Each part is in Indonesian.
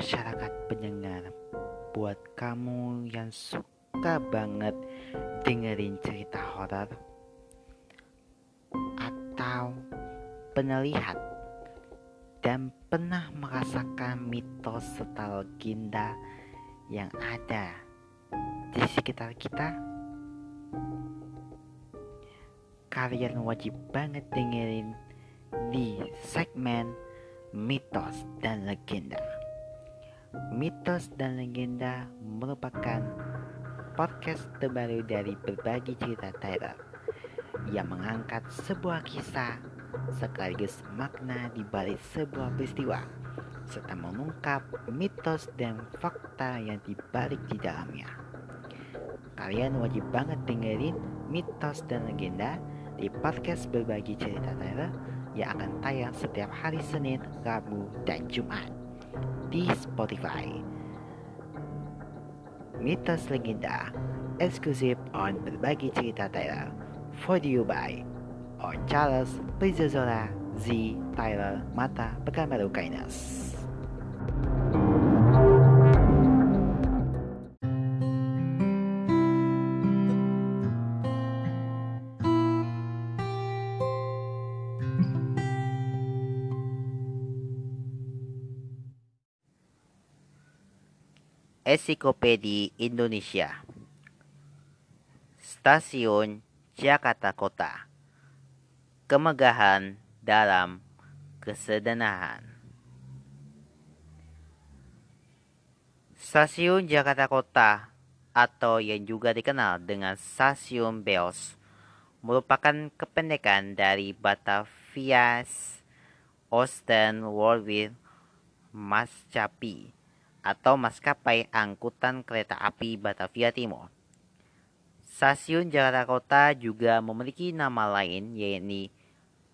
masyarakat pendengar, buat kamu yang suka banget dengerin cerita horor atau penelihat dan pernah merasakan mitos serta legenda yang ada di sekitar kita, kalian wajib banget dengerin di segmen mitos dan legenda. Mitos dan legenda merupakan podcast terbaru dari berbagi cerita Tyler yang mengangkat sebuah kisah sekaligus makna di balik sebuah peristiwa serta mengungkap mitos dan fakta yang dibalik di dalamnya. Kalian wajib banget dengerin mitos dan legenda di podcast berbagi cerita Tyler yang akan tayang setiap hari Senin, Rabu, dan Jumat di Spotify. Mitos Legenda eksklusif on berbagi cerita Tyler for you by on Charles Prizozola Z Tyler Mata Pekanbaru Kainas. Ensiklopedia Indonesia. Stasiun Jakarta Kota. Kemegahan dalam kesederhanaan Stasiun Jakarta Kota atau yang juga dikenal dengan Stasiun Beos merupakan kependekan dari Batavia Oosten Worldwide Maskapai atau maskapai angkutan kereta api Batavia Timur. Stasiun Jakarta Kota juga memiliki nama lain yaitu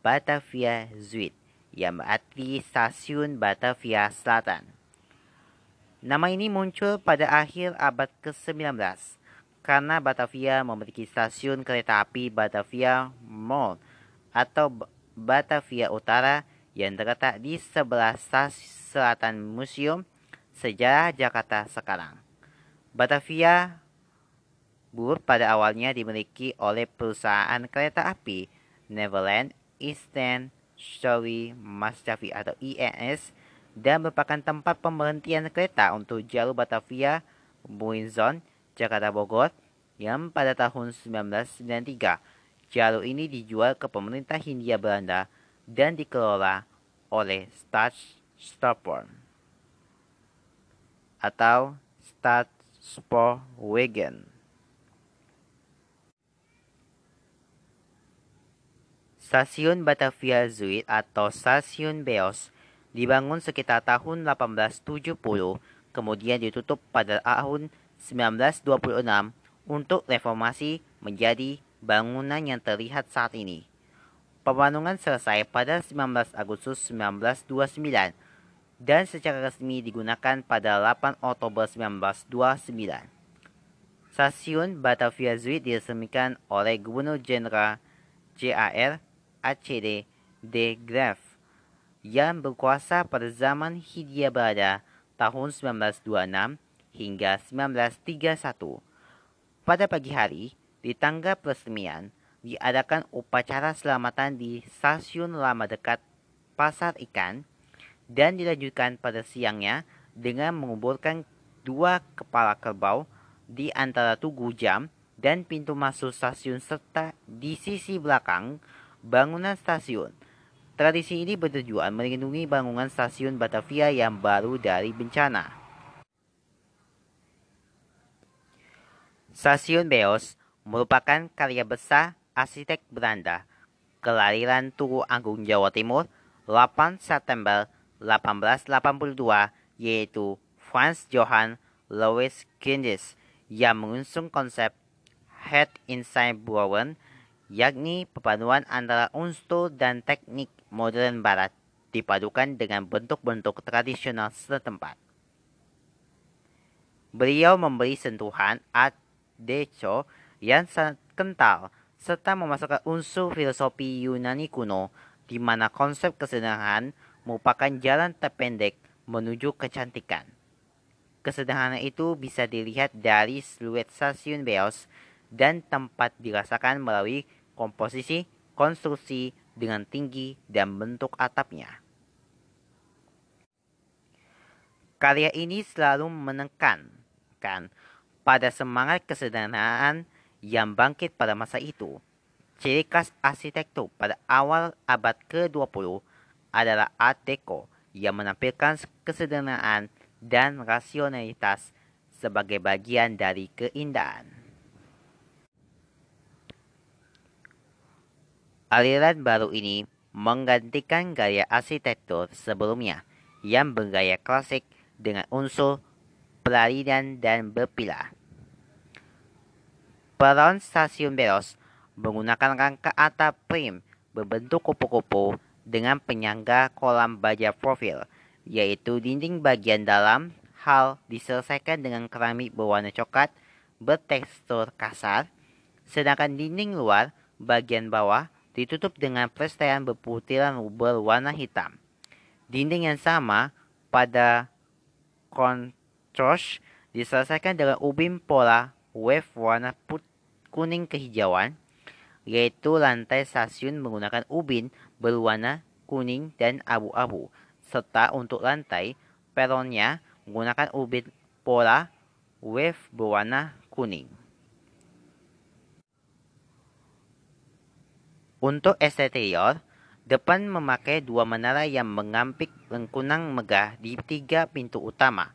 Batavia Zuid yang berarti Stasiun Batavia Selatan. Nama ini muncul pada akhir abad ke-19 karena Batavia memiliki stasiun kereta api Batavia Mall atau Batavia Utara yang terletak di sebelah selatan museum sejarah Jakarta sekarang. Batavia Bur pada awalnya dimiliki oleh perusahaan kereta api Neverland Eastern Story Maskapai atau INS dan merupakan tempat pemberhentian kereta untuk jalur Batavia Buinzon Jakarta Bogor yang pada tahun 1993 jalur ini dijual ke pemerintah Hindia Belanda dan dikelola oleh Staatsstopper atau Staatspoorwegen. Stasiun Batavia Zuid atau Stasiun Beos dibangun sekitar tahun 1870, kemudian ditutup pada tahun 1926 untuk reformasi menjadi bangunan yang terlihat saat ini. Pembangunan selesai pada 19 Agustus 1929 dan secara resmi digunakan pada 8 Oktober 1929. Stasiun Batavia Zuid diresmikan oleh Gubernur Jenderal JAR ACD de Graaf yang berkuasa pada zaman Hindia Belanda tahun 1926 hingga 1931. Pada pagi hari, di tangga peresmian, diadakan upacara selamatan di stasiun lama dekat Pasar Ikan dan dilanjutkan pada siangnya dengan menguburkan dua kepala kerbau di antara tugu jam dan pintu masuk stasiun serta di sisi belakang bangunan stasiun. Tradisi ini bertujuan melindungi bangunan stasiun Batavia yang baru dari bencana. Stasiun Beos merupakan karya besar arsitek Belanda kelahiran Tugu Agung Jawa Timur 8 September 1882 yaitu Franz Johann Louis Kindis yang mengusung konsep Head Inside Brown yakni perpaduan antara unsur dan teknik modern barat dipadukan dengan bentuk-bentuk tradisional setempat. Beliau memberi sentuhan Art Deco yang sangat kental serta memasukkan unsur filosofi Yunani kuno di mana konsep kesederhanaan merupakan jalan terpendek menuju kecantikan. Kesederhanaan itu bisa dilihat dari siluet stasiun Beos dan tempat dirasakan melalui komposisi, konstruksi dengan tinggi dan bentuk atapnya. Karya ini selalu menekankan pada semangat kesederhanaan yang bangkit pada masa itu. Ciri khas arsitektur pada awal abad ke-20 adalah Art yang menampilkan kesederhanaan dan rasionalitas sebagai bagian dari keindahan. Aliran baru ini menggantikan gaya arsitektur sebelumnya yang bergaya klasik dengan unsur pelarian dan berpilar. Peron stasiun Beros menggunakan rangka atap prim berbentuk kupu-kupu dengan penyangga kolam baja profil yaitu dinding bagian dalam hal diselesaikan dengan keramik berwarna coklat bertekstur kasar, sedangkan dinding luar bagian bawah ditutup dengan plesteran berputiran berwarna hitam. Dinding yang sama pada kontras diselesaikan dengan ubin pola wave warna kuning kehijauan, yaitu lantai stasiun menggunakan ubin berwarna kuning dan abu-abu serta untuk lantai peronnya menggunakan ubin pola wave berwarna kuning. Untuk eksterior, depan memakai dua menara yang mengampik lengkunang megah di tiga pintu utama.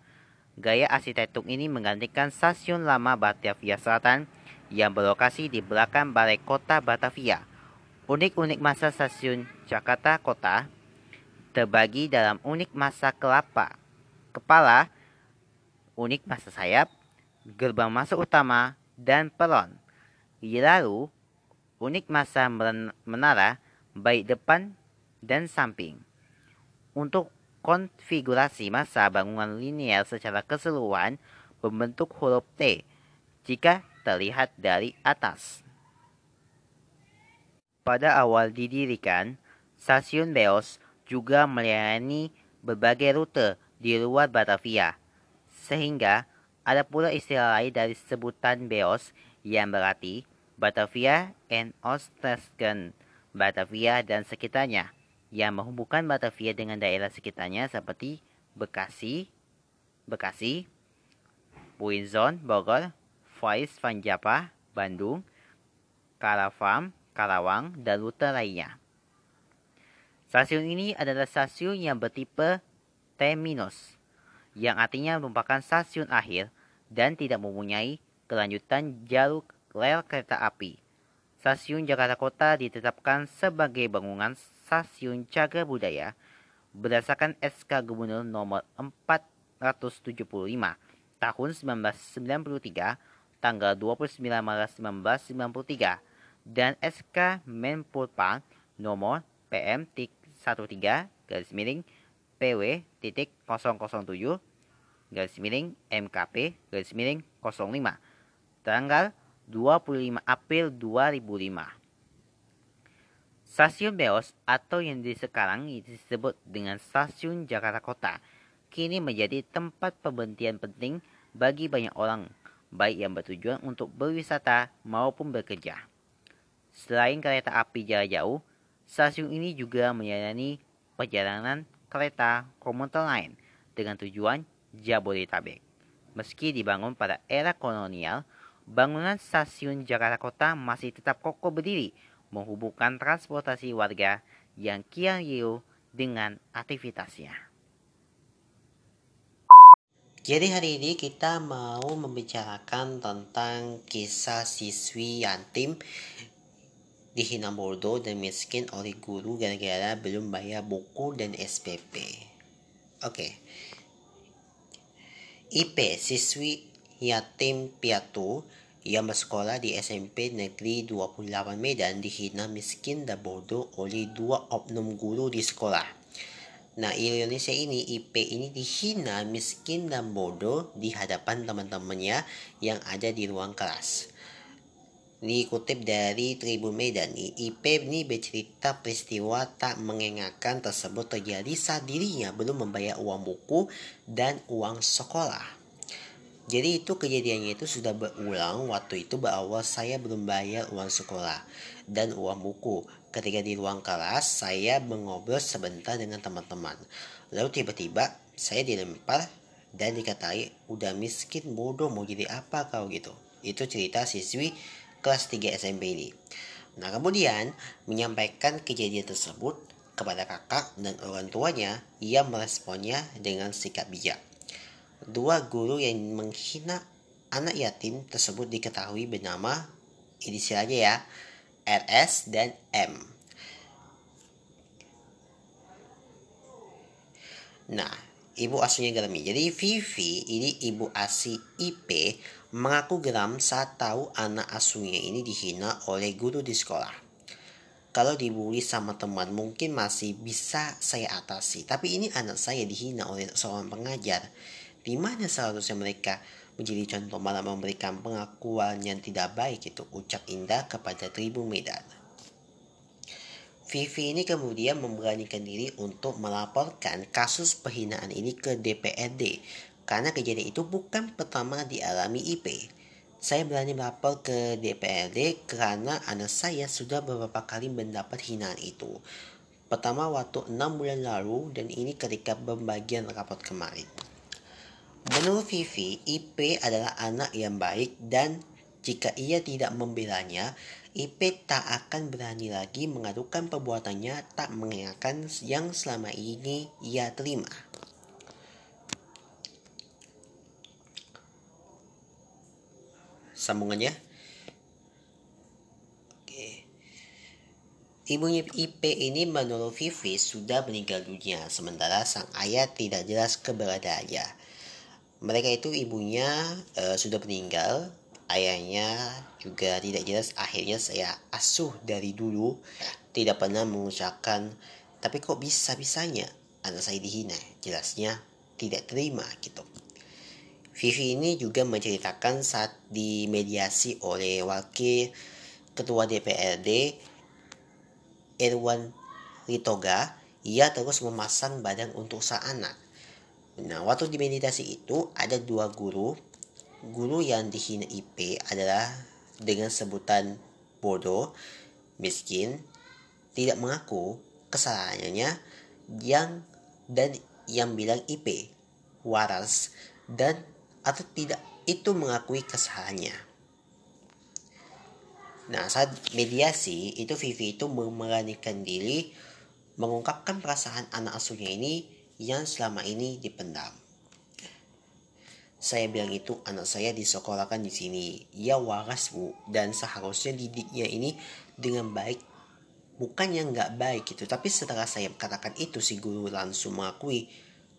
Gaya arsitektur ini menggantikan stasiun lama Batavia Selatan yang berlokasi di belakang Balai Kota Batavia. Unik-unik masa stasiun Jakarta Kota terbagi dalam unik masa kelapa, kepala, unik masa sayap, gerbang masuk utama, dan peron. Lalu, unik masa menara baik depan dan samping. Untuk konfigurasi masa bangunan linear secara keseluruhan berbentuk huruf T jika terlihat dari atas. Pada awal didirikan, stasiun Beos juga melayani berbagai rute di luar Batavia, sehingga ada pula istilah lain dari sebutan Beos yang berarti Batavia and Ostresgen, Batavia dan sekitarnya, yang menghubungkan Batavia dengan daerah sekitarnya seperti Bekasi, Bekasi, Windsor, Bogor, Faiz Vanjapa, Bandung, Karawang, Karawang, dan rute lainnya. Stasiun ini adalah stasiun yang bertipe terminus, yang artinya merupakan stasiun akhir dan tidak mempunyai kelanjutan jalur rel kereta api. Stasiun Jakarta Kota ditetapkan sebagai bangunan stasiun cagar budaya berdasarkan SK Gubernur nomor 475 tahun 1993 tanggal 29 Maret 1993 dan SK Menpora nomor PM 13 garis miring PW titik 007 garis miring MKP garis miring 05 tanggal 25 April 2005. Stasiun Beos atau yang di sekarang disebut dengan Stasiun Jakarta Kota kini menjadi tempat pemberhentian penting bagi banyak orang, baik yang bertujuan untuk berwisata maupun bekerja. Selain kereta api jarak jauh, Stasiun ini juga melayani perjalanan kereta komuter lain dengan tujuan Jabodetabek. Meski dibangun pada era kolonial, bangunan stasiun Jakarta Kota masih tetap kokoh berdiri menghubungkan transportasi warga yang kian riuh dengan aktivitasnya. Jadi hari ini kita mau membicarakan tentang kisah siswi yatim dihina bodoh dan miskin oleh guru gara-gara belum bayar buku dan SPP. Oke. Okay. IP siswi yatim piatu yang bersekolah di SMP Negeri 28 Medan dihina miskin dan bodoh oleh dua oknum guru di sekolah. Nah, Indonesia ini IP ini dihina miskin dan bodoh di hadapan teman-temannya yang ada di ruang kelas. Dikutip dari Tribun Medan, IP ini bercerita peristiwa tak mengengakan tersebut terjadi saat dirinya belum membayar uang buku dan uang sekolah. Jadi itu kejadiannya itu sudah berulang waktu itu berawal saya belum bayar uang sekolah dan uang buku. Ketika di ruang kelas saya mengobrol sebentar dengan teman-teman. Lalu tiba-tiba saya dilempar dan dikatai udah miskin bodoh mau jadi apa kau gitu. Itu cerita siswi kelas 3 SMP ini. Nah kemudian menyampaikan kejadian tersebut kepada kakak dan orang tuanya, ia meresponnya dengan sikap bijak. Dua guru yang menghina anak yatim tersebut diketahui bernama inisial aja ya, RS dan M. Nah, ibu asuhnya Germi. Jadi Vivi ini ibu asi IP mengaku geram saat tahu anak asuhnya ini dihina oleh guru di sekolah. Kalau dibully sama teman mungkin masih bisa saya atasi. Tapi ini anak saya dihina oleh seorang pengajar di mana seharusnya mereka menjadi contoh malah memberikan pengakuan yang tidak baik itu ucap indah kepada Tribu Medan. Vivi ini kemudian memberanikan diri untuk melaporkan kasus penghinaan ini ke DPRD karena kejadian itu bukan pertama dialami IP. Saya berani melapor ke DPRD karena anak saya sudah beberapa kali mendapat hinaan itu. Pertama waktu 6 bulan lalu dan ini ketika pembagian rapot kemarin. Menurut Vivi, IP adalah anak yang baik dan jika ia tidak membelanya, IP tak akan berani lagi mengadukan perbuatannya tak mengenakan yang selama ini ia terima. Sambungannya. Ibunya IP ini menurut Vivi sudah meninggal dunia, sementara sang ayah tidak jelas keberadaannya. Mereka itu ibunya uh, sudah meninggal, ayahnya juga tidak jelas. Akhirnya saya asuh dari dulu, tidak pernah mengucapkan, tapi kok bisa-bisanya anak saya dihina? Jelasnya tidak terima gitu. Vivi ini juga menceritakan saat dimediasi oleh wakil ketua DPRD Irwan Ritoga, ia terus memasang badan untuk sang anak. Nah, waktu di meditasi itu ada dua guru. Guru yang dihina IP adalah dengan sebutan bodoh, miskin, tidak mengaku kesalahannya yang dan yang bilang IP waras dan atau tidak itu mengakui kesalahannya. Nah, saat mediasi itu Vivi itu memberanikan diri mengungkapkan perasaan anak asuhnya ini yang selama ini dipendam. Saya bilang itu anak saya disekolahkan di sini. Ia waras bu dan seharusnya didiknya ini dengan baik. Bukan yang nggak baik gitu. Tapi setelah saya katakan itu si guru langsung mengakui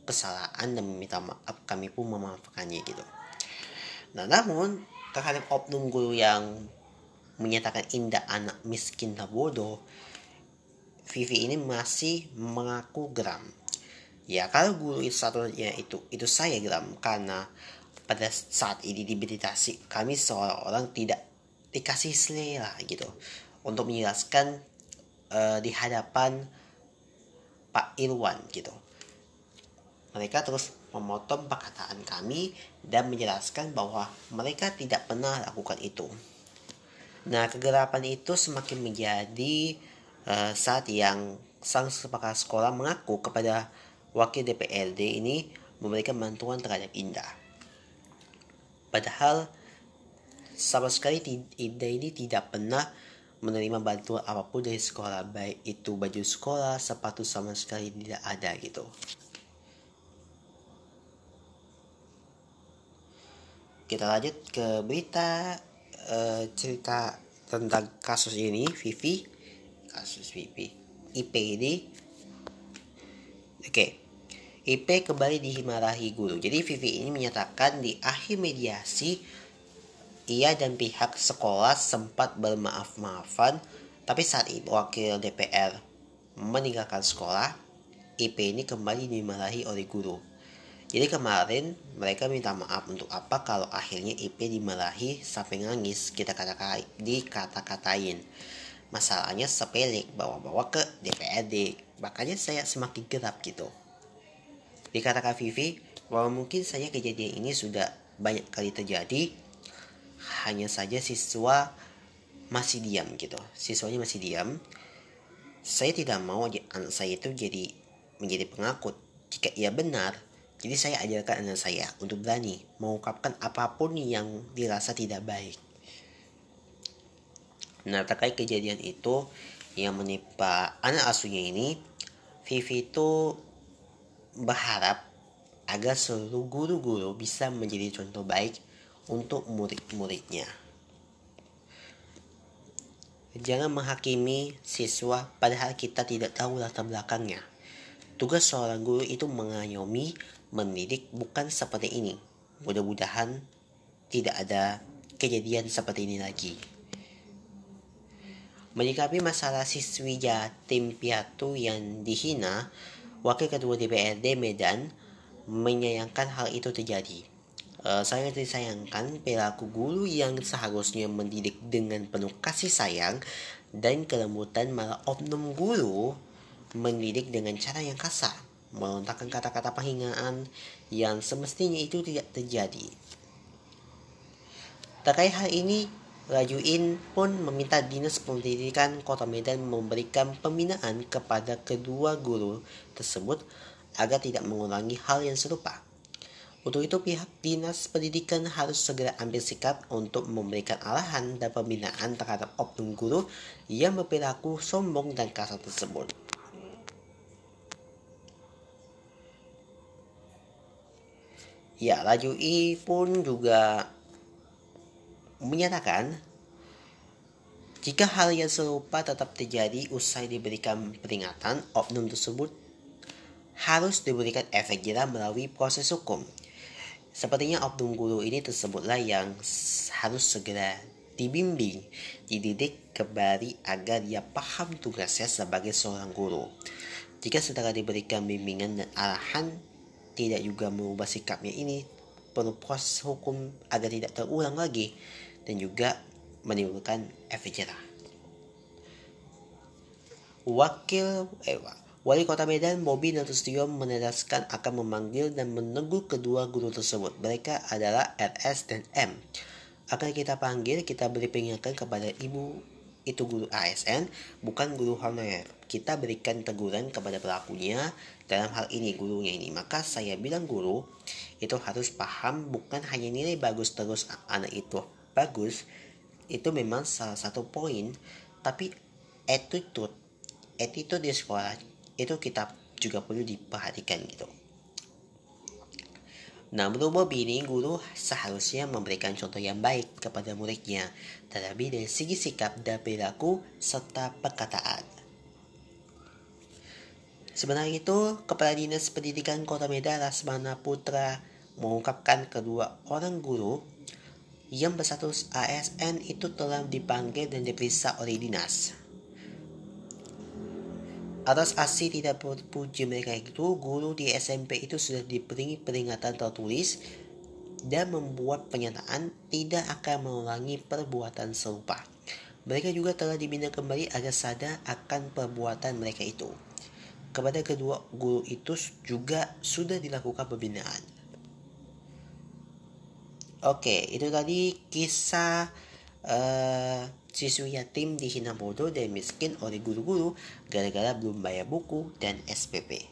kesalahan dan meminta maaf. Kami pun memaafkannya gitu. Nah namun terhadap oknum guru yang menyatakan indah anak miskin dan bodoh, Vivi ini masih mengaku geram Ya kalau guru itu satunya itu itu saya geram karena pada saat ini di kami seorang tidak dikasih selera gitu untuk menjelaskan uh, di hadapan Pak Irwan gitu. Mereka terus memotong perkataan kami dan menjelaskan bahwa mereka tidak pernah lakukan itu. Nah, kegerapan itu semakin menjadi uh, saat yang sang sepakat sekolah mengaku kepada wakil DPRD ini memberikan bantuan terhadap Indah. Padahal sama sekali Indah ini tidak pernah menerima bantuan apa pun dari sekolah baik itu baju sekolah sepatu sama sekali tidak ada gitu kita lanjut ke berita uh, cerita tentang kasus ini Vivi kasus Vivi IP ini oke okay. IP kembali dihimarahi guru. Jadi Vivi ini menyatakan di akhir mediasi ia dan pihak sekolah sempat bermaaf-maafan, tapi saat wakil DPR meninggalkan sekolah, IP ini kembali dimarahi oleh guru. Jadi kemarin mereka minta maaf untuk apa kalau akhirnya IP dimarahi sampai nangis kita kata dikata-katain. Masalahnya sepele bawa-bawa ke DPRD. Makanya saya semakin gerap gitu. Dikatakan Vivi bahwa mungkin saja kejadian ini sudah banyak kali terjadi. Hanya saja siswa masih diam gitu. Siswanya masih diam. Saya tidak mau anak saya itu jadi menjadi pengakut. Jika ia benar jadi saya ajarkan anak saya untuk berani mengungkapkan apa pun yang dirasa tidak baik. Nah terkait kejadian itu yang menimpa anak asuhnya ini Vivi itu berharap agar seluruh guru-guru bisa menjadi contoh baik untuk murid-muridnya. Jangan menghakimi siswa padahal kita tidak tahu latar belakangnya. Tugas seorang guru itu mengayomi, mendidik bukan seperti ini. Mudah-mudahan tidak ada kejadian seperti ini lagi. Menyikapi masalah siswi yatim piatu yang dihina, Wakil Ketua DPRD Medan menyayangkan hal itu terjadi. Uh, saya disayangkan perilaku guru yang seharusnya mendidik dengan penuh kasih sayang dan kelembutan malah oknum guru mendidik dengan cara yang kasar, melontarkan kata-kata penghinaan yang semestinya itu tidak terjadi. Terkait hal ini, Rajuin pun meminta Dinas Pendidikan Kota Medan memberikan pembinaan kepada kedua guru tersebut agar tidak mengulangi hal yang serupa. Untuk itu pihak Dinas Pendidikan harus segera ambil sikap untuk memberikan arahan dan pembinaan terhadap oknum guru yang berperilaku sombong dan kasar tersebut. Ya, Rajui pun juga menyatakan jika hal yang serupa tetap terjadi usai diberikan peringatan, oknum tersebut harus diberikan efek jerah melalui proses hukum. Sepertinya oknum guru ini tersebutlah yang harus segera dibimbing, dididik kembali agar dia paham tugasnya sebagai seorang guru. Jika setelah diberikan bimbingan dan arahan tidak juga merubah sikapnya ini, perlu proses hukum agar tidak terulang lagi dan juga menimbulkan efek jerah. Wakil eh, Wali Kota Medan, Bobi Nasution menegaskan akan memanggil dan menegur kedua guru tersebut. Mereka adalah RS dan M. Akan kita panggil, kita beri peringatan kepada ibu itu guru ASN, bukan guru honorer. Kita berikan teguran kepada pelakunya dalam hal ini gurunya ini. Maka saya bilang guru itu harus paham bukan hanya nilai bagus terus anak itu bagus. Itu memang salah satu poin, tapi attitude attitude di sekolah itu kita juga perlu diperhatikan gitu. Nah, menurut ini guru seharusnya memberikan contoh yang baik kepada muridnya, terlebih dari segi sikap dan perilaku serta perkataan. Sebenarnya itu, Kepala Dinas Pendidikan Kota Medan Rasmana Putra mengungkapkan kedua orang guru yang berstatus ASN itu telah dipanggil dan diperiksa oleh dinas. Atas aksi tidak berpuji mereka itu, guru di SMP itu sudah diberi peringatan tertulis dan membuat pernyataan tidak akan mengulangi perbuatan serupa. Mereka juga telah dibina kembali agar sadar akan perbuatan mereka itu. Kepada kedua guru itu juga sudah dilakukan pembinaan. Oke, itu tadi kisah uh, Siswi yatim dihina bodoh dan miskin oleh guru-guru gara-gara belum bayar buku dan SPP.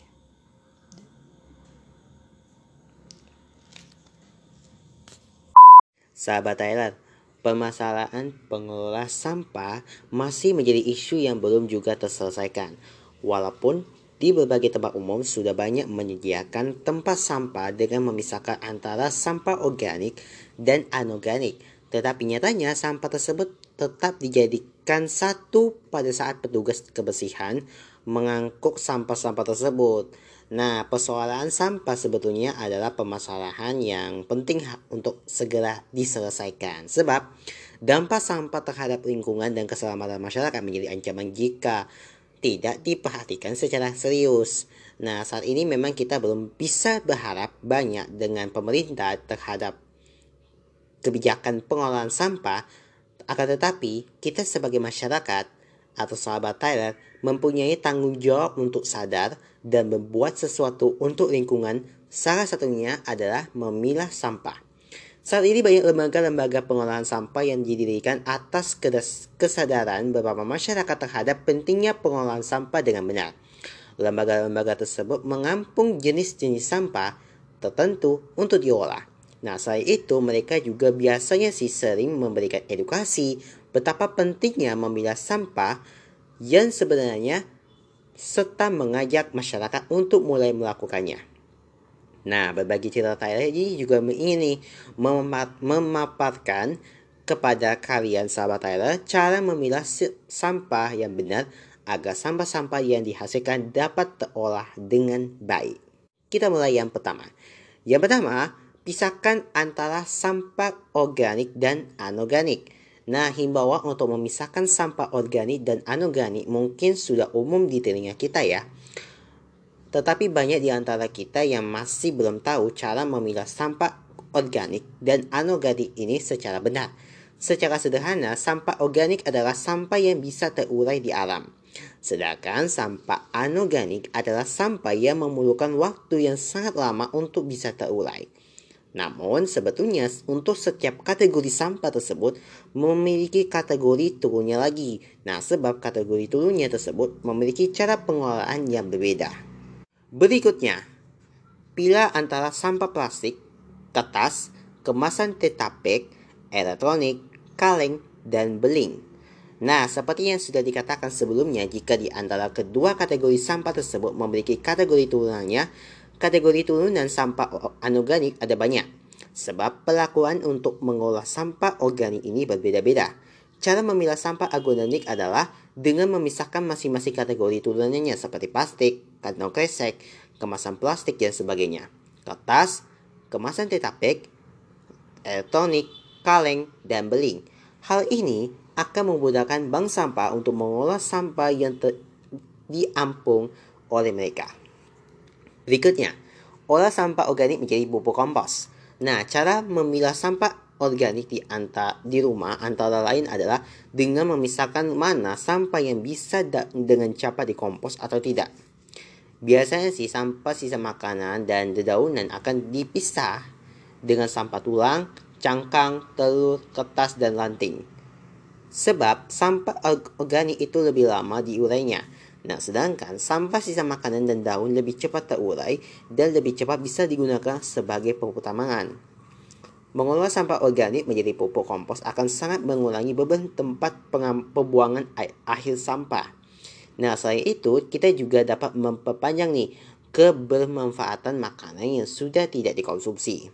Sahabat Thailand, permasalahan pengelola sampah masih menjadi isu yang belum juga terselesaikan. Walaupun di berbagai tempat umum sudah banyak menyediakan tempat sampah dengan memisahkan antara sampah organik dan anorganik. Tetapi nyatanya sampah tersebut tetap dijadikan satu pada saat petugas kebersihan mengangkut sampah-sampah tersebut. Nah, persoalan sampah sebetulnya adalah permasalahan yang penting untuk segera diselesaikan. Sebab dampak sampah terhadap lingkungan dan keselamatan masyarakat menjadi ancaman jika tidak diperhatikan secara serius. Nah, saat ini memang kita belum bisa berharap banyak dengan pemerintah terhadap kebijakan pengolahan sampah akan tetapi, kita sebagai masyarakat atau sahabat Tyler mempunyai tanggung jawab untuk sadar dan membuat sesuatu untuk lingkungan. Salah satunya adalah memilah sampah. Saat ini banyak lembaga-lembaga pengolahan sampah yang didirikan atas kesadaran beberapa masyarakat terhadap pentingnya pengolahan sampah dengan benar. Lembaga-lembaga tersebut mengampung jenis-jenis sampah tertentu untuk diolah. Nah, selain itu mereka juga biasanya sih sering memberikan edukasi betapa pentingnya memilah sampah yang sebenarnya serta mengajak masyarakat untuk mulai melakukannya. Nah, berbagi cerita ini juga ingin memaparkan kepada kalian sahabat Tyler cara memilah sampah yang benar agar sampah-sampah yang dihasilkan dapat terolah dengan baik. Kita mulai yang pertama. Yang pertama, pisahkan antara sampah organik dan anorganik. Nah, himbauan untuk memisahkan sampah organik dan anorganik mungkin sudah umum di telinga kita ya. Tetapi banyak di antara kita yang masih belum tahu cara memilah sampah organik dan anorganik ini secara benar. Secara sederhana, sampah organik adalah sampah yang bisa terurai di alam. Sedangkan sampah anorganik adalah sampah yang memerlukan waktu yang sangat lama untuk bisa terurai. Namun, sebetulnya untuk setiap kategori sampah tersebut memiliki kategori turunnya lagi. Nah, sebab kategori turunnya tersebut memiliki cara pengolahan yang berbeda. Berikutnya, pilah antara sampah plastik, kertas, kemasan tetapek, elektronik, kaleng, dan beling. Nah, seperti yang sudah dikatakan sebelumnya, jika di antara kedua kategori sampah tersebut memiliki kategori turunannya, kategori turunan sampah anorganik ada banyak. Sebab pelakuan untuk mengolah sampah organik ini berbeda-beda. Cara memilah sampah anorganik adalah dengan memisahkan masing-masing kategori turunannya seperti plastik, kantong kresek, kemasan plastik dan sebagainya. Kertas, kemasan tetapek, elektronik, kaleng, dan beling. Hal ini akan memudahkan bank sampah untuk mengolah sampah yang diampung oleh mereka. Berikutnya, olah sampah organik menjadi pupuk kompos. Nah, cara memilah sampah organik di anta, di rumah antara lain adalah dengan memisahkan mana sampah yang bisa dengan cepat dikompos atau tidak. Biasanya sih sampah sisa makanan dan dedaunan akan dipisah dengan sampah tulang, cangkang, telur, kertas, dan lanting. Sebab sampah organik itu lebih lama diurainya. Nah, sedangkan sampah sisa makanan dan daun lebih cepat terurai dan lebih cepat bisa digunakan sebagai pupuk tanaman. Mengolah sampah organik menjadi pupuk kompos akan sangat mengurangi beban tempat pembuangan akhir sampah. Nah, selain itu, kita juga dapat memperpanjang nih kebermanfaatan makanan yang sudah tidak dikonsumsi.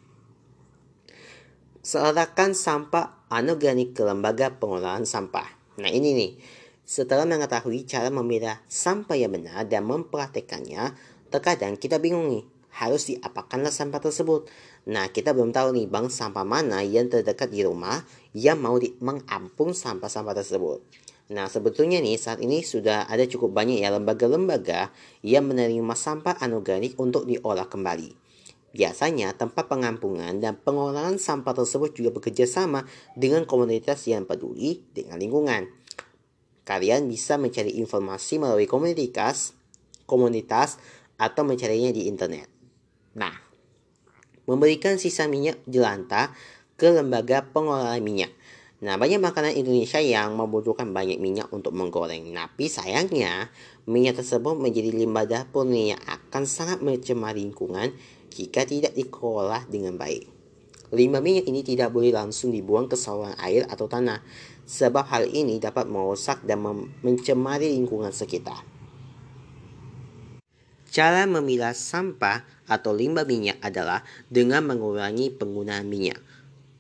Serahkan sampah anorganik ke lembaga pengolahan sampah. Nah, ini nih. Setelah mengetahui cara memilah sampah yang benar dan mempraktekannya, terkadang kita bingung nih, harus diapakanlah sampah tersebut. Nah, kita belum tahu nih bank sampah mana yang terdekat di rumah yang mau mengampung sampah-sampah tersebut. Nah, sebetulnya nih saat ini sudah ada cukup banyak ya lembaga-lembaga yang menerima sampah anorganik untuk diolah kembali. Biasanya tempat pengampungan dan pengolahan sampah tersebut juga bekerja sama dengan komunitas yang peduli dengan lingkungan. Kalian bisa mencari informasi melalui komunitas, komunitas atau mencarinya di internet. Nah, memberikan sisa minyak jelantah ke lembaga pengolahan minyak. Nah, banyak makanan Indonesia yang membutuhkan banyak minyak untuk menggoreng. Tapi sayangnya, minyak tersebut menjadi limbah dapur yang akan sangat mencemari lingkungan jika tidak dikelola dengan baik. Limbah minyak ini tidak boleh langsung dibuang ke saluran air atau tanah, sebab hal ini dapat merusak dan mencemari lingkungan sekitar. Cara memilah sampah atau limbah minyak adalah dengan mengurangi penggunaan minyak.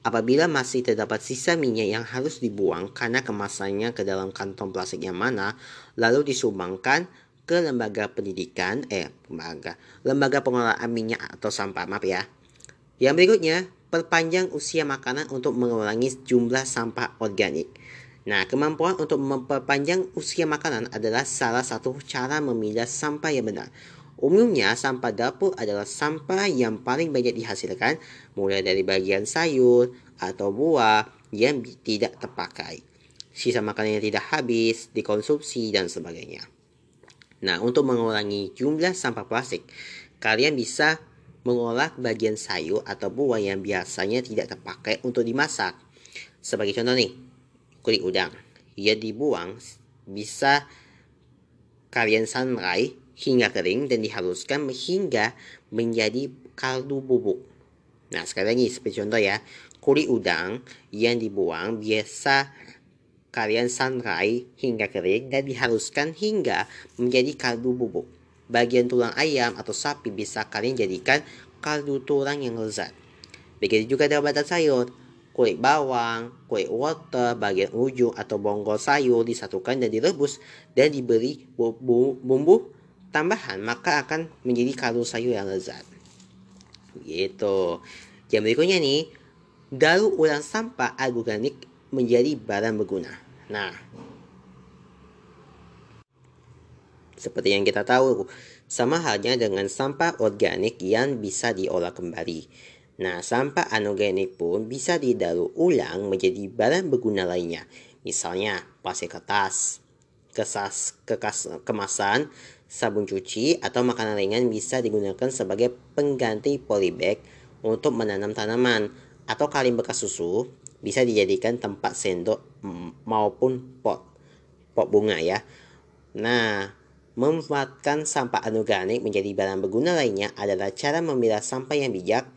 Apabila masih terdapat sisa minyak yang harus dibuang karena kemasannya ke dalam kantong plastik yang mana, lalu disumbangkan ke lembaga pendidikan, eh, lembaga, lembaga pengolahan minyak atau sampah, maaf ya. Yang berikutnya, perpanjang usia makanan untuk mengurangi jumlah sampah organik. Nah, kemampuan untuk memperpanjang usia makanan adalah salah satu cara memilah sampah yang benar. Umumnya, sampah dapur adalah sampah yang paling banyak dihasilkan, mulai dari bagian sayur atau buah yang tidak terpakai, sisa makanan yang tidak habis, dikonsumsi, dan sebagainya. Nah, untuk mengurangi jumlah sampah plastik, kalian bisa mengolah bagian sayur atau buah yang biasanya tidak terpakai untuk dimasak. Sebagai contoh nih, kulit udang. Ia dibuang bisa kalian sangrai hingga kering dan dihaluskan hingga menjadi kaldu bubuk. Nah, sekali lagi seperti contoh ya, kulit udang yang dibuang biasa kalian sangrai hingga kering dan dihaluskan hingga menjadi kaldu bubuk. Bagian tulang ayam atau sapi bisa kalian jadikan kaldu tulang yang lezat. Begitu juga dengan batang sayur. Kulit bawang, kulit wortel, bagian ujung atau bonggol sayur disatukan dan direbus dan diberi bumbu tambahan maka akan menjadi kaldu sayur yang lezat. Gitu. Yang berikutnya nih, daur ulang sampah organik menjadi barang berguna. Nah, seperti yang kita tahu, sama halnya dengan sampah organik yang bisa diolah kembali. Nah, sampah anorganik pun bisa didaur ulang menjadi barang berguna lainnya. Misalnya, plastik kertas, kesas, kekas, kemasan, sabun cuci, atau makanan ringan bisa digunakan sebagai pengganti polybag untuk menanam tanaman. Atau kalim bekas susu bisa dijadikan tempat sendok maupun pot, pot bunga ya. Nah, memanfaatkan sampah anorganik menjadi barang berguna lainnya adalah cara memilah sampah yang bijak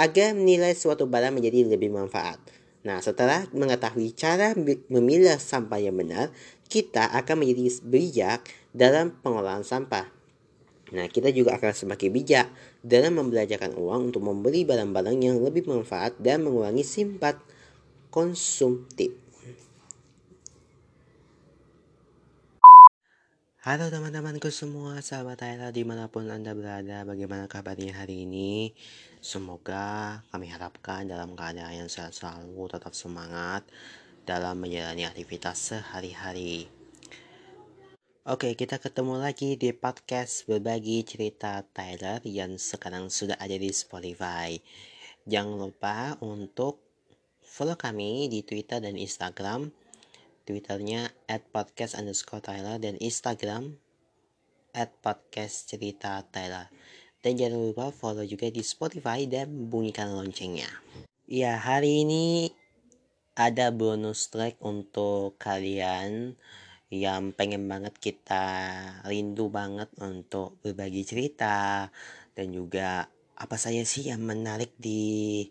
agar menilai suatu barang menjadi lebih manfaat. Nah, setelah mengetahui cara memilah sampah yang benar, kita akan menjadi bijak dalam pengolahan sampah. Nah, kita juga akan semakin bijak dalam membelajarkan uang untuk membeli barang-barang yang lebih bermanfaat dan mengurangi simpat konsumtif. Halo teman-temanku semua, sahabat Tyler di mana pun Anda berada, bagaimana kabarnya hari ini? Semoga kami harapkan dalam keadaan yang sehat selalu, tetap semangat dalam menjalani aktivitas sehari-hari. Oke, kita ketemu lagi di podcast berbagi cerita Tyler yang sekarang sudah ada di Spotify. Jangan lupa untuk follow kami di Twitter dan Instagram Twitternya at podcast underscore Tyler dan Instagram at podcast cerita Tyler. Dan jangan lupa follow juga di Spotify dan bunyikan loncengnya. Ya, hari ini ada bonus track untuk kalian yang pengen banget kita rindu banget untuk berbagi cerita dan juga apa saja sih yang menarik di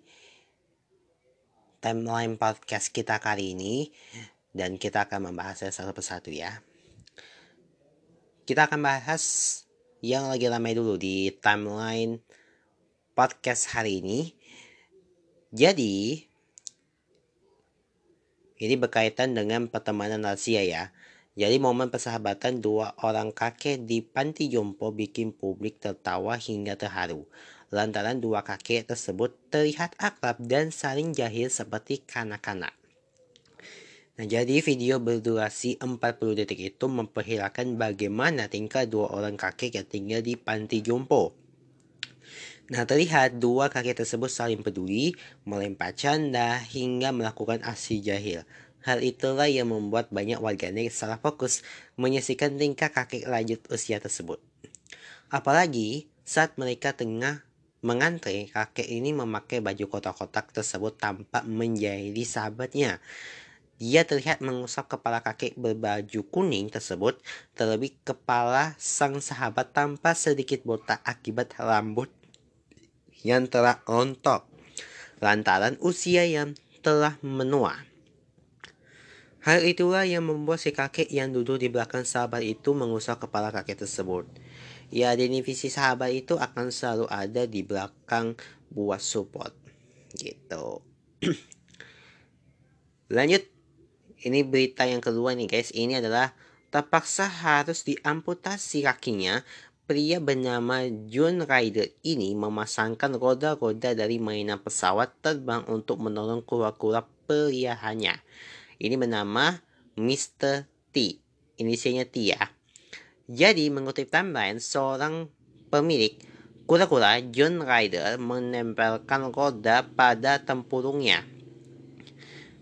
timeline podcast kita kali ini dan kita akan membahasnya satu persatu ya. Kita akan bahas yang lagi ramai dulu di timeline podcast hari ini. Jadi, ini berkaitan dengan pertemanan rahasia ya. Jadi momen persahabatan dua orang kakek di panti jompo bikin publik tertawa hingga terharu. Lantaran dua kakek tersebut terlihat akrab dan saling jahil seperti kanak-kanak. Nah, jadi video berdurasi 40 detik itu memperlihatkan bagaimana tingkah dua orang kakek yang tinggal di panti jompo. Nah, terlihat dua kakek tersebut saling peduli, melempar canda, hingga melakukan aksi jahil. Hal itulah yang membuat banyak warganet salah fokus menyaksikan tingkah kakek lanjut usia tersebut. Apalagi saat mereka tengah mengantre, kakek ini memakai baju kotak-kotak tersebut tampak menjahili sahabatnya. Dia terlihat mengusap kepala kakek berbaju kuning tersebut, terlebih kepala sang sahabat tanpa sedikit botak akibat rambut yang telah rontok lantaran usia yang telah menua. Hal itulah yang membuat si kakek yang duduk di belakang sahabat itu mengusap kepala kakek tersebut. Ya, divisi sahabat itu akan selalu ada di belakang buat support. Gitu. Lanjut ini berita yang kedua nih guys. Ini adalah terpaksa harus diamputasi kakinya. Pria bernama John Ryder ini memasangkan roda-roda dari mainan pesawat terbang untuk menolong kura-kura peliharanya. Ini bernama Mr. T. Inisialnya T ya. Jadi mengutip timeline, seorang pemilik kura-kura John Ryder menempelkan roda pada tempurungnya.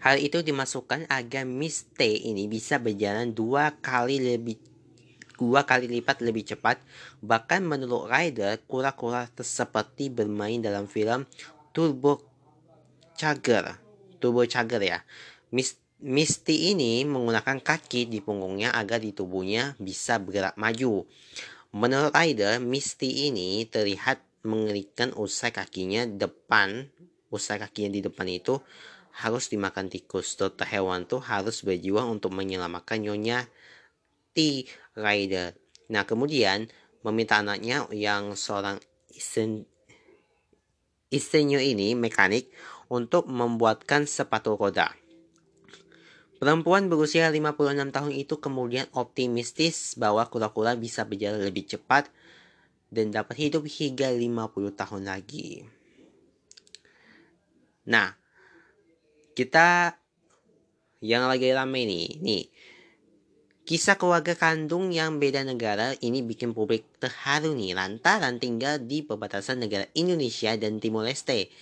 Hal itu dimasukkan agar Miss T ini bisa berjalan dua kali lebih dua kali lipat lebih cepat. Bahkan menurut Ryder, kura-kura seperti bermain dalam film Turbo Charger. Turbo Charger ya. Misty ini menggunakan kaki di punggungnya agar di tubuhnya bisa bergerak maju. Menurut Ryder, Misty ini terlihat mengerikan usai kakinya depan, usai kakinya di depan itu harus dimakan tikus. Dokter hewan tuh harus berjuang untuk menyelamatkan nyonya T. Rider. Nah, kemudian meminta anaknya yang seorang isen, isenyo ini mekanik untuk membuatkan sepatu roda. Perempuan berusia 56 tahun itu kemudian optimistis bahwa kura-kura bisa berjalan lebih cepat dan dapat hidup hingga 50 tahun lagi. Nah, kita yang lagi rame nih, nih Kisah keluarga kandung yang beda negara ini bikin publik terharu nih lantaran tinggal di perbatasan negara Indonesia dan Timor Leste.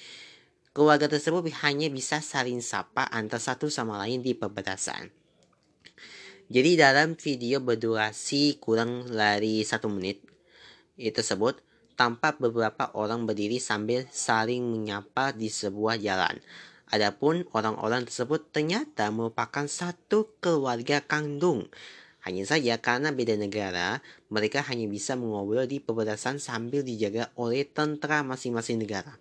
Keluarga tersebut hanya bisa saling sapa antar satu sama lain di perbatasan. Jadi dalam video berdurasi kurang dari satu menit itu tersebut tampak beberapa orang berdiri sambil saling menyapa di sebuah jalan. Adapun orang-orang tersebut ternyata merupakan satu keluarga kandung. Hanya saja karena beda negara, mereka hanya bisa mengobrol di perbatasan sambil dijaga oleh tentara masing-masing negara.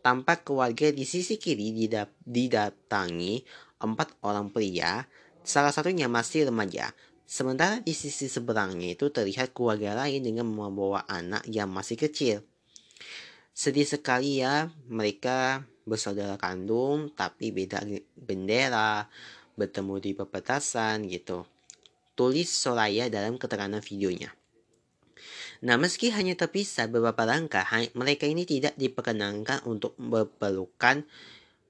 Tampak keluarga di sisi kiri didatangi empat orang pria, salah satunya masih remaja. Sementara di sisi seberangnya itu terlihat keluarga lain dengan membawa anak yang masih kecil. Sedih sekali ya, mereka bersaudara kandung tapi beda bendera, bertemu di perbatasan gitu. Tulis Soraya dalam keterangan videonya. Nah, meski hanya terpisah beberapa langkah, mereka ini tidak diperkenankan untuk berpelukan,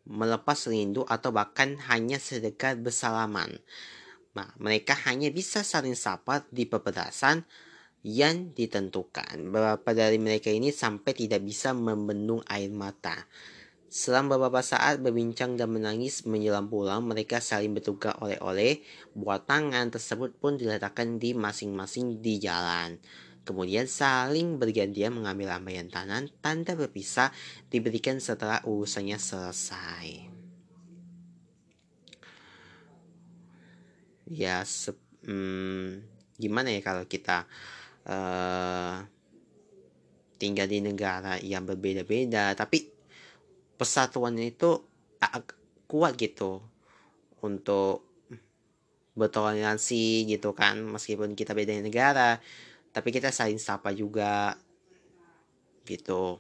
melepas rindu, atau bahkan hanya sedekat bersalaman. Nah, mereka hanya bisa saling sapa di perbatasan yang ditentukan. Beberapa dari mereka ini sampai tidak bisa membendung air mata. Selang beberapa saat berbincang dan menangis menjelang pulang, mereka saling bertukar oleh-oleh. Buat tangan tersebut pun diletakkan di masing-masing di jalan. Kemudian saling bergantian mengambil lambaian tangan, tanda berpisah diberikan setelah urusannya selesai. Ya, hmm, gimana ya kalau kita uh, tinggal di negara yang berbeda-beda, tapi persatuannya itu kuat gitu untuk bertoleransi gitu kan meskipun kita beda negara tapi kita saling sapa juga gitu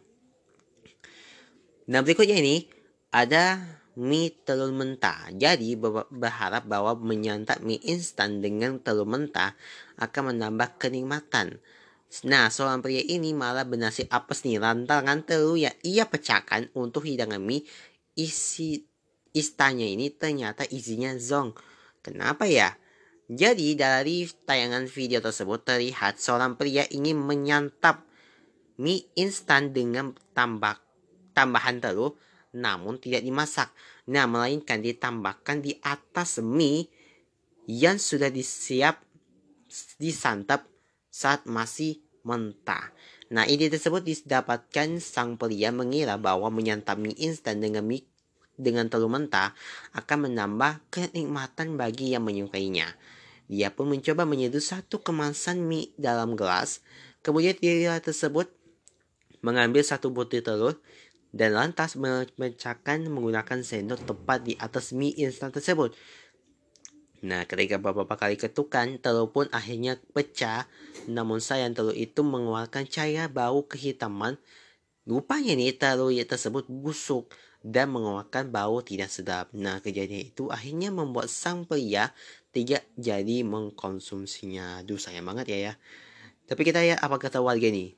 nah berikutnya ini ada mie telur mentah jadi berharap bahwa menyantap mie instan dengan telur mentah akan menambah kenikmatan Nah, seorang pria ini malah bernasib apes nih lantaran telur yang ia pecahkan untuk hidangan mie isi istanya ini ternyata isinya zong. Kenapa ya? Jadi dari tayangan video tersebut terlihat seorang pria ingin menyantap mie instan dengan tambah tambahan telur namun tidak dimasak. Nah, melainkan ditambahkan di atas mie yang sudah disiap disantap saat masih mentah. Nah, ide tersebut didapatkan sang pria mengira bahwa menyantap mie instan dengan mie dengan telur mentah akan menambah kenikmatan bagi yang menyukainya. Dia pun mencoba menyeduh satu kemasan mie dalam gelas. Kemudian dia tersebut mengambil satu butir telur dan lantas memecahkan menggunakan sendok tepat di atas mie instan tersebut. Nah, ketika beberapa kali ketukan, telur pun akhirnya pecah. Namun sayang telur itu mengeluarkan cahaya bau kehitaman. Rupanya nih telur tersebut busuk dan mengeluarkan bau tidak sedap. Nah, kejadian itu akhirnya membuat sang pria tidak jadi mengkonsumsinya. Aduh, sayang banget ya ya. Tapi kita ya apa kata warga nih?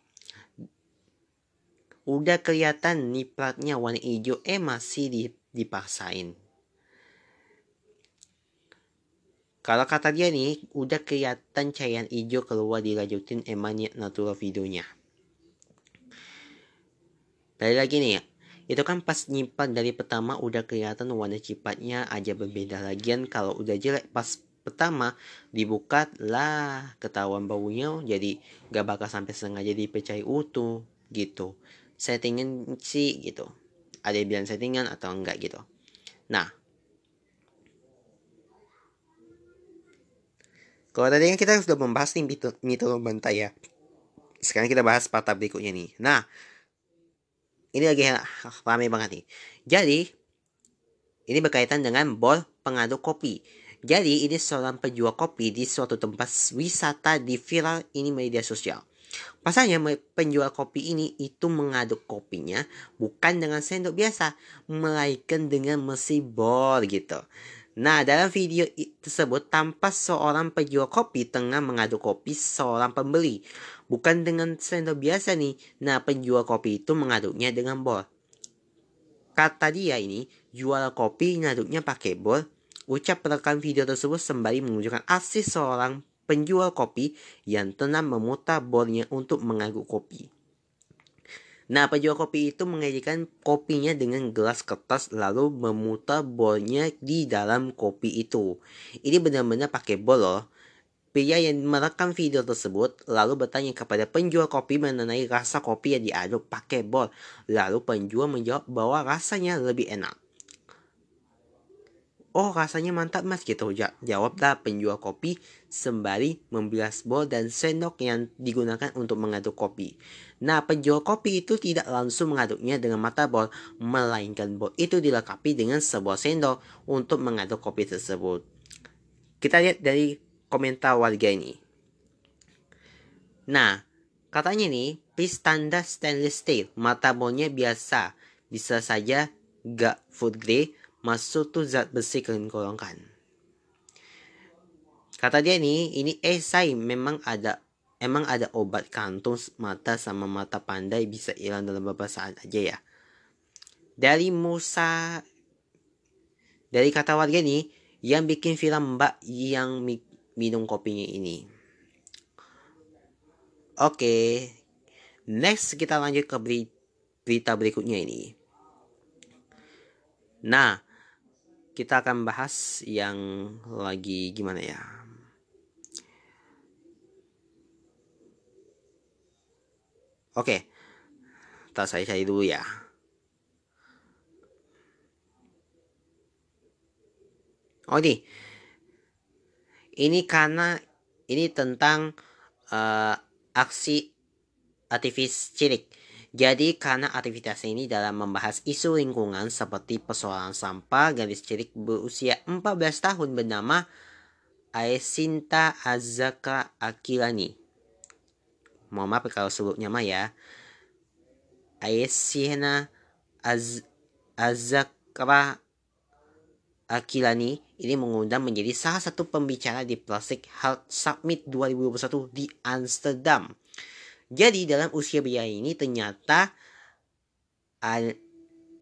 Udah kelihatan nih platnya warna hijau, eh masih dipaksain. Kalau kata dia nih, udah kelihatan cairan hijau keluar dilanjutin emangnya natural videonya. Dari lagi nih ya, itu kan pas nyimpan dari pertama udah kelihatan warna cipatnya aja berbeda lagian kalau udah jelek pas pertama dibuka lah ketahuan baunya jadi gak bakal sampai sengaja dipecah utuh gitu. Settingan sih gitu. Ada yang bilang settingan atau enggak gitu. Nah. Kalau tadi kan kita sudah membahas nih mito, mito bantai ya. Sekarang kita bahas patah berikutnya nih. Nah ini lagi ramai banget nih jadi ini berkaitan dengan bol pengaduk kopi jadi ini seorang penjual kopi di suatu tempat wisata di viral ini media sosial. Pasalnya penjual kopi ini itu mengaduk kopinya bukan dengan sendok biasa, melainkan dengan mesin bor gitu. Nah, dalam video tersebut tampak seorang penjual kopi tengah mengaduk kopi seorang pembeli. Bukan dengan sendok biasa nih. Nah, penjual kopi itu mengaduknya dengan bor. Kata dia ini, jual kopi ngaduknya pakai bor Ucap perekam video tersebut sembari menunjukkan aksi seorang penjual kopi yang tengah memutar bornya untuk mengaduk kopi. Nah, penjual kopi itu menyajikan kopinya dengan gelas kertas lalu memutar bornya di dalam kopi itu. Ini benar-benar pakai bol loh. Pria yang merekam video tersebut lalu bertanya kepada penjual kopi mengenai rasa kopi yang diaduk pakai bol. Lalu penjual menjawab bahwa rasanya lebih enak. Oh rasanya mantap mas gitu Jawablah penjual kopi sembari membilas bol dan sendok yang digunakan untuk mengaduk kopi Nah penjual kopi itu tidak langsung mengaduknya dengan mata bol Melainkan bol itu dilengkapi dengan sebuah sendok untuk mengaduk kopi tersebut Kita lihat dari komentar warga ini Nah katanya nih please standar stainless steel Mata bolnya biasa Bisa saja gak food grade masuk tuh zat besi kalian golongkan. Kata dia nih, ini esai memang ada emang ada obat kantung mata sama mata pandai bisa hilang dalam beberapa saat aja ya. Dari Musa dari kata warga nih yang bikin film Mbak yang mi, minum kopinya ini. Oke, next kita lanjut ke berita berikutnya ini. Nah, kita akan bahas yang lagi gimana ya Oke, tak saya cari dulu ya. Oh ini, ini karena ini tentang uh, aksi aktivis cilik jadi karena aktivitas ini dalam membahas isu lingkungan seperti persoalan sampah, gadis cilik berusia 14 tahun bernama Aesinta Azaka Akilani. Mohon maaf kalau sebutnya mah ya. Aesina Az Azakra Akilani ini mengundang menjadi salah satu pembicara di Plastic Health Summit 2021 di Amsterdam. Jadi dalam usia belia ini ternyata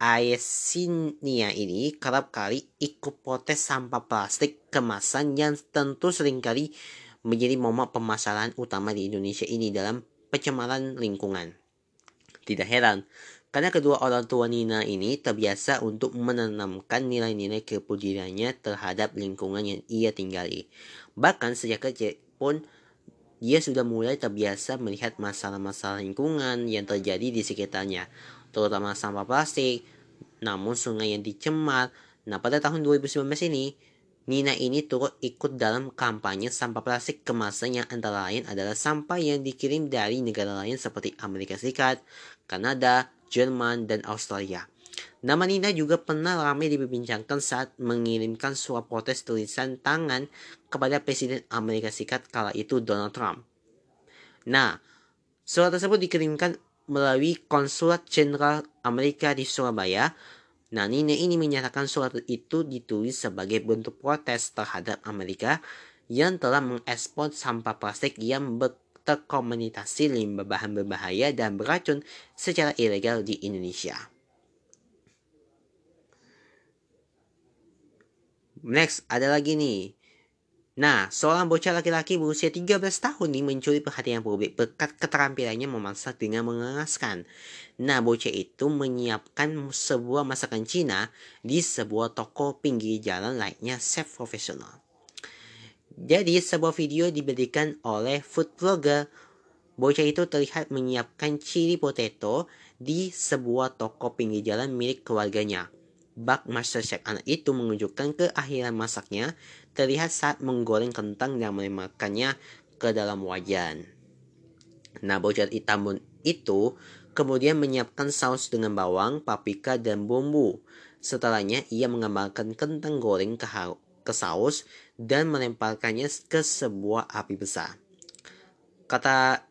Aesinia ini kerap kali ikut protes sampah plastik kemasan yang tentu sering kali menjadi momok permasalahan utama di Indonesia ini dalam pencemaran lingkungan. Tidak heran, karena kedua orang tua Nina ini terbiasa untuk menanamkan nilai-nilai kepeduliannya terhadap lingkungan yang ia tinggali. Bahkan sejak kecil pun dia sudah mulai terbiasa melihat masalah-masalah lingkungan yang terjadi di sekitarnya, terutama sampah plastik, namun sungai yang dicemar. Nah, pada tahun 2019 ini, Nina ini turut ikut dalam kampanye sampah plastik kemasan yang antara lain adalah sampah yang dikirim dari negara lain seperti Amerika Serikat, Kanada, Jerman, dan Australia. Nama Nina juga pernah ramai diperbincangkan saat mengirimkan surat protes tulisan tangan kepada Presiden Amerika Serikat kala itu Donald Trump. Nah, surat tersebut dikirimkan melalui Konsulat Jenderal Amerika di Surabaya. Nah, Nina ini menyatakan surat itu ditulis sebagai bentuk protes terhadap Amerika yang telah mengekspor sampah plastik yang terkomunikasi limbah bahan berbahaya dan beracun secara ilegal di Indonesia. Next, ada lagi nih. Nah, seorang bocah laki-laki berusia 13 tahun ini mencuri perhatian publik berkat keterampilannya memasak dengan mengenaskan. Nah, bocah itu menyiapkan sebuah masakan Cina di sebuah toko pinggir jalan lainnya chef profesional. Jadi sebuah video diberikan oleh food vlogger. Bocah itu terlihat menyiapkan chili potato di sebuah toko pinggir jalan milik keluarganya. Bak Masterchef anak itu menunjukkan keakhiran masaknya terlihat saat menggoreng kentang dan melemakkannya ke dalam wajan. Nah, bocah hitam itu kemudian menyiapkan saus dengan bawang, paprika, dan bumbu. Setelahnya, ia mengembangkan kentang goreng ke, ke saus dan melemparkannya ke sebuah api besar. Kata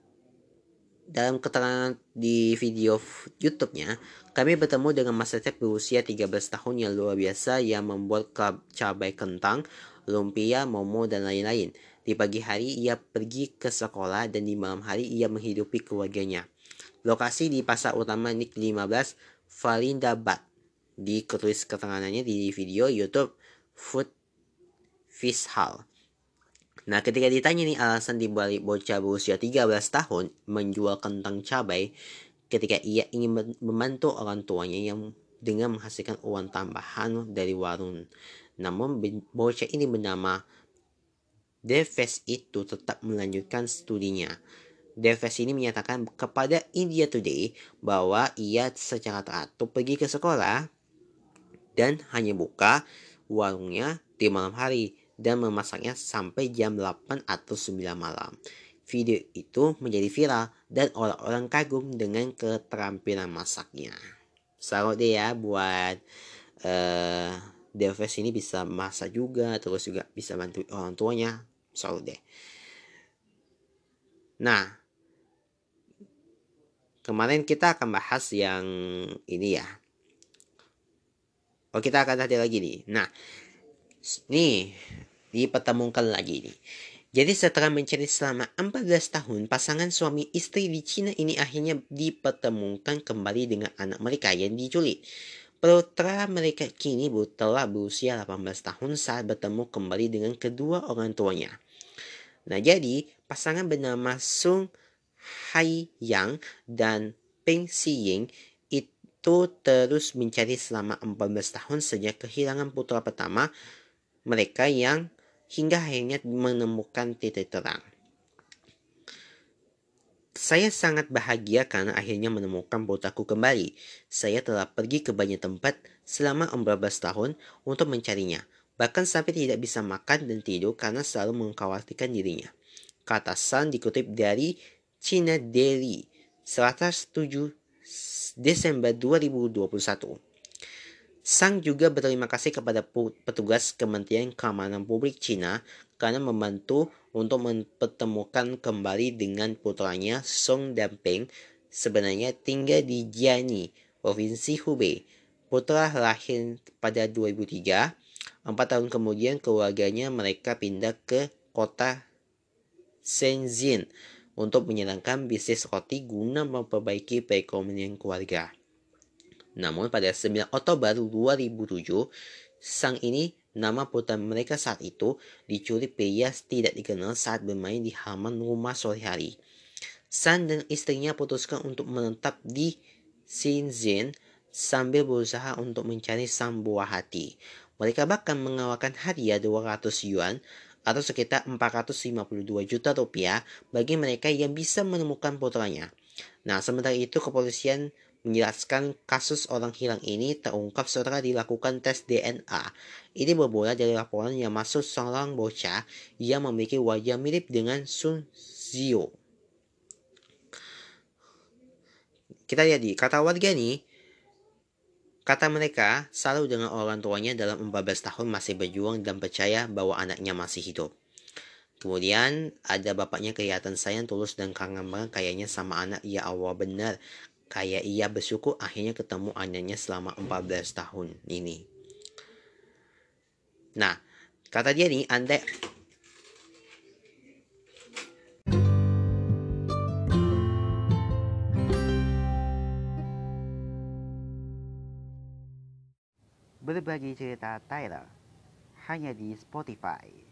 dalam keterangan di video YouTube-nya, kami bertemu dengan Mas Cecep berusia 13 tahun yang luar biasa yang membuat cabai kentang, lumpia, momo, dan lain-lain. Di pagi hari ia pergi ke sekolah dan di malam hari ia menghidupi keluarganya. Lokasi di Pasar Utama Nik 15, Falindabad. Di ketulis keterangannya di video YouTube Food Fish Hall. Nah, ketika ditanya nih alasan dibalik bocah berusia 13 tahun menjual kentang cabai ketika ia ingin membantu orang tuanya yang dengan menghasilkan uang tambahan dari warung. Namun bocah ini bernama Deves itu tetap melanjutkan studinya. Deves ini menyatakan kepada India Today bahwa ia secara teratur pergi ke sekolah dan hanya buka warungnya di malam hari dan memasaknya sampai jam 8 atau 9 malam. Video itu menjadi viral dan orang-orang kagum dengan keterampilan masaknya. Salut deh ya buat uh, Deves ini bisa masak juga, terus juga bisa bantu orang tuanya. Salut deh. Nah, kemarin kita akan bahas yang ini ya. Oh kita akan tadi lagi nih. Nah, nih dipertemukan lagi nih. Jadi setelah mencari selama 14 tahun, pasangan suami istri di Cina ini akhirnya dipertemukan kembali dengan anak mereka yang diculik. Putra mereka kini telah berusia 18 tahun saat bertemu kembali dengan kedua orang tuanya. Nah jadi pasangan bernama Sung Hai Yang dan Peng Xiying itu terus mencari selama 14 tahun sejak kehilangan putra pertama mereka yang hingga akhirnya menemukan titik terang. Saya sangat bahagia karena akhirnya menemukan putraku kembali. Saya telah pergi ke banyak tempat selama 14 tahun untuk mencarinya. Bahkan sampai tidak bisa makan dan tidur karena selalu mengkhawatirkan dirinya. Kata San dikutip dari China Daily, 107 Desember 2021. Sang juga berterima kasih kepada petugas Kementerian Keamanan Publik Cina karena membantu untuk mempertemukan kembali dengan putranya Song Damping sebenarnya tinggal di Jiani, Provinsi Hubei. Putra lahir pada 2003. Empat tahun kemudian keluarganya mereka pindah ke kota Shenzhen untuk menjalankan bisnis roti guna memperbaiki perekonomian keluarga. Namun pada 9 Oktober 2007, sang ini nama putra mereka saat itu diculik pria tidak dikenal saat bermain di halaman rumah sore hari. San dan istrinya putuskan untuk menetap di Shenzhen sambil berusaha untuk mencari sang buah hati. Mereka bahkan mengeluarkan hadiah 200 yuan atau sekitar 452 juta rupiah bagi mereka yang bisa menemukan putranya. Nah, sementara itu kepolisian menjelaskan kasus orang hilang ini terungkap setelah dilakukan tes DNA. Ini bermula dari laporan yang masuk seorang bocah yang memiliki wajah mirip dengan Sun Zio. Kita lihat di kata warga nih, kata mereka selalu dengan orang tuanya dalam 14 tahun masih berjuang dan percaya bahwa anaknya masih hidup. Kemudian ada bapaknya kelihatan sayang tulus dan kangen banget kayaknya sama anak ya Allah benar kayak ia bersyukur akhirnya ketemu anaknya selama 14 tahun ini. Nah, kata dia nih, anda Berbagi cerita Tyler hanya di Spotify.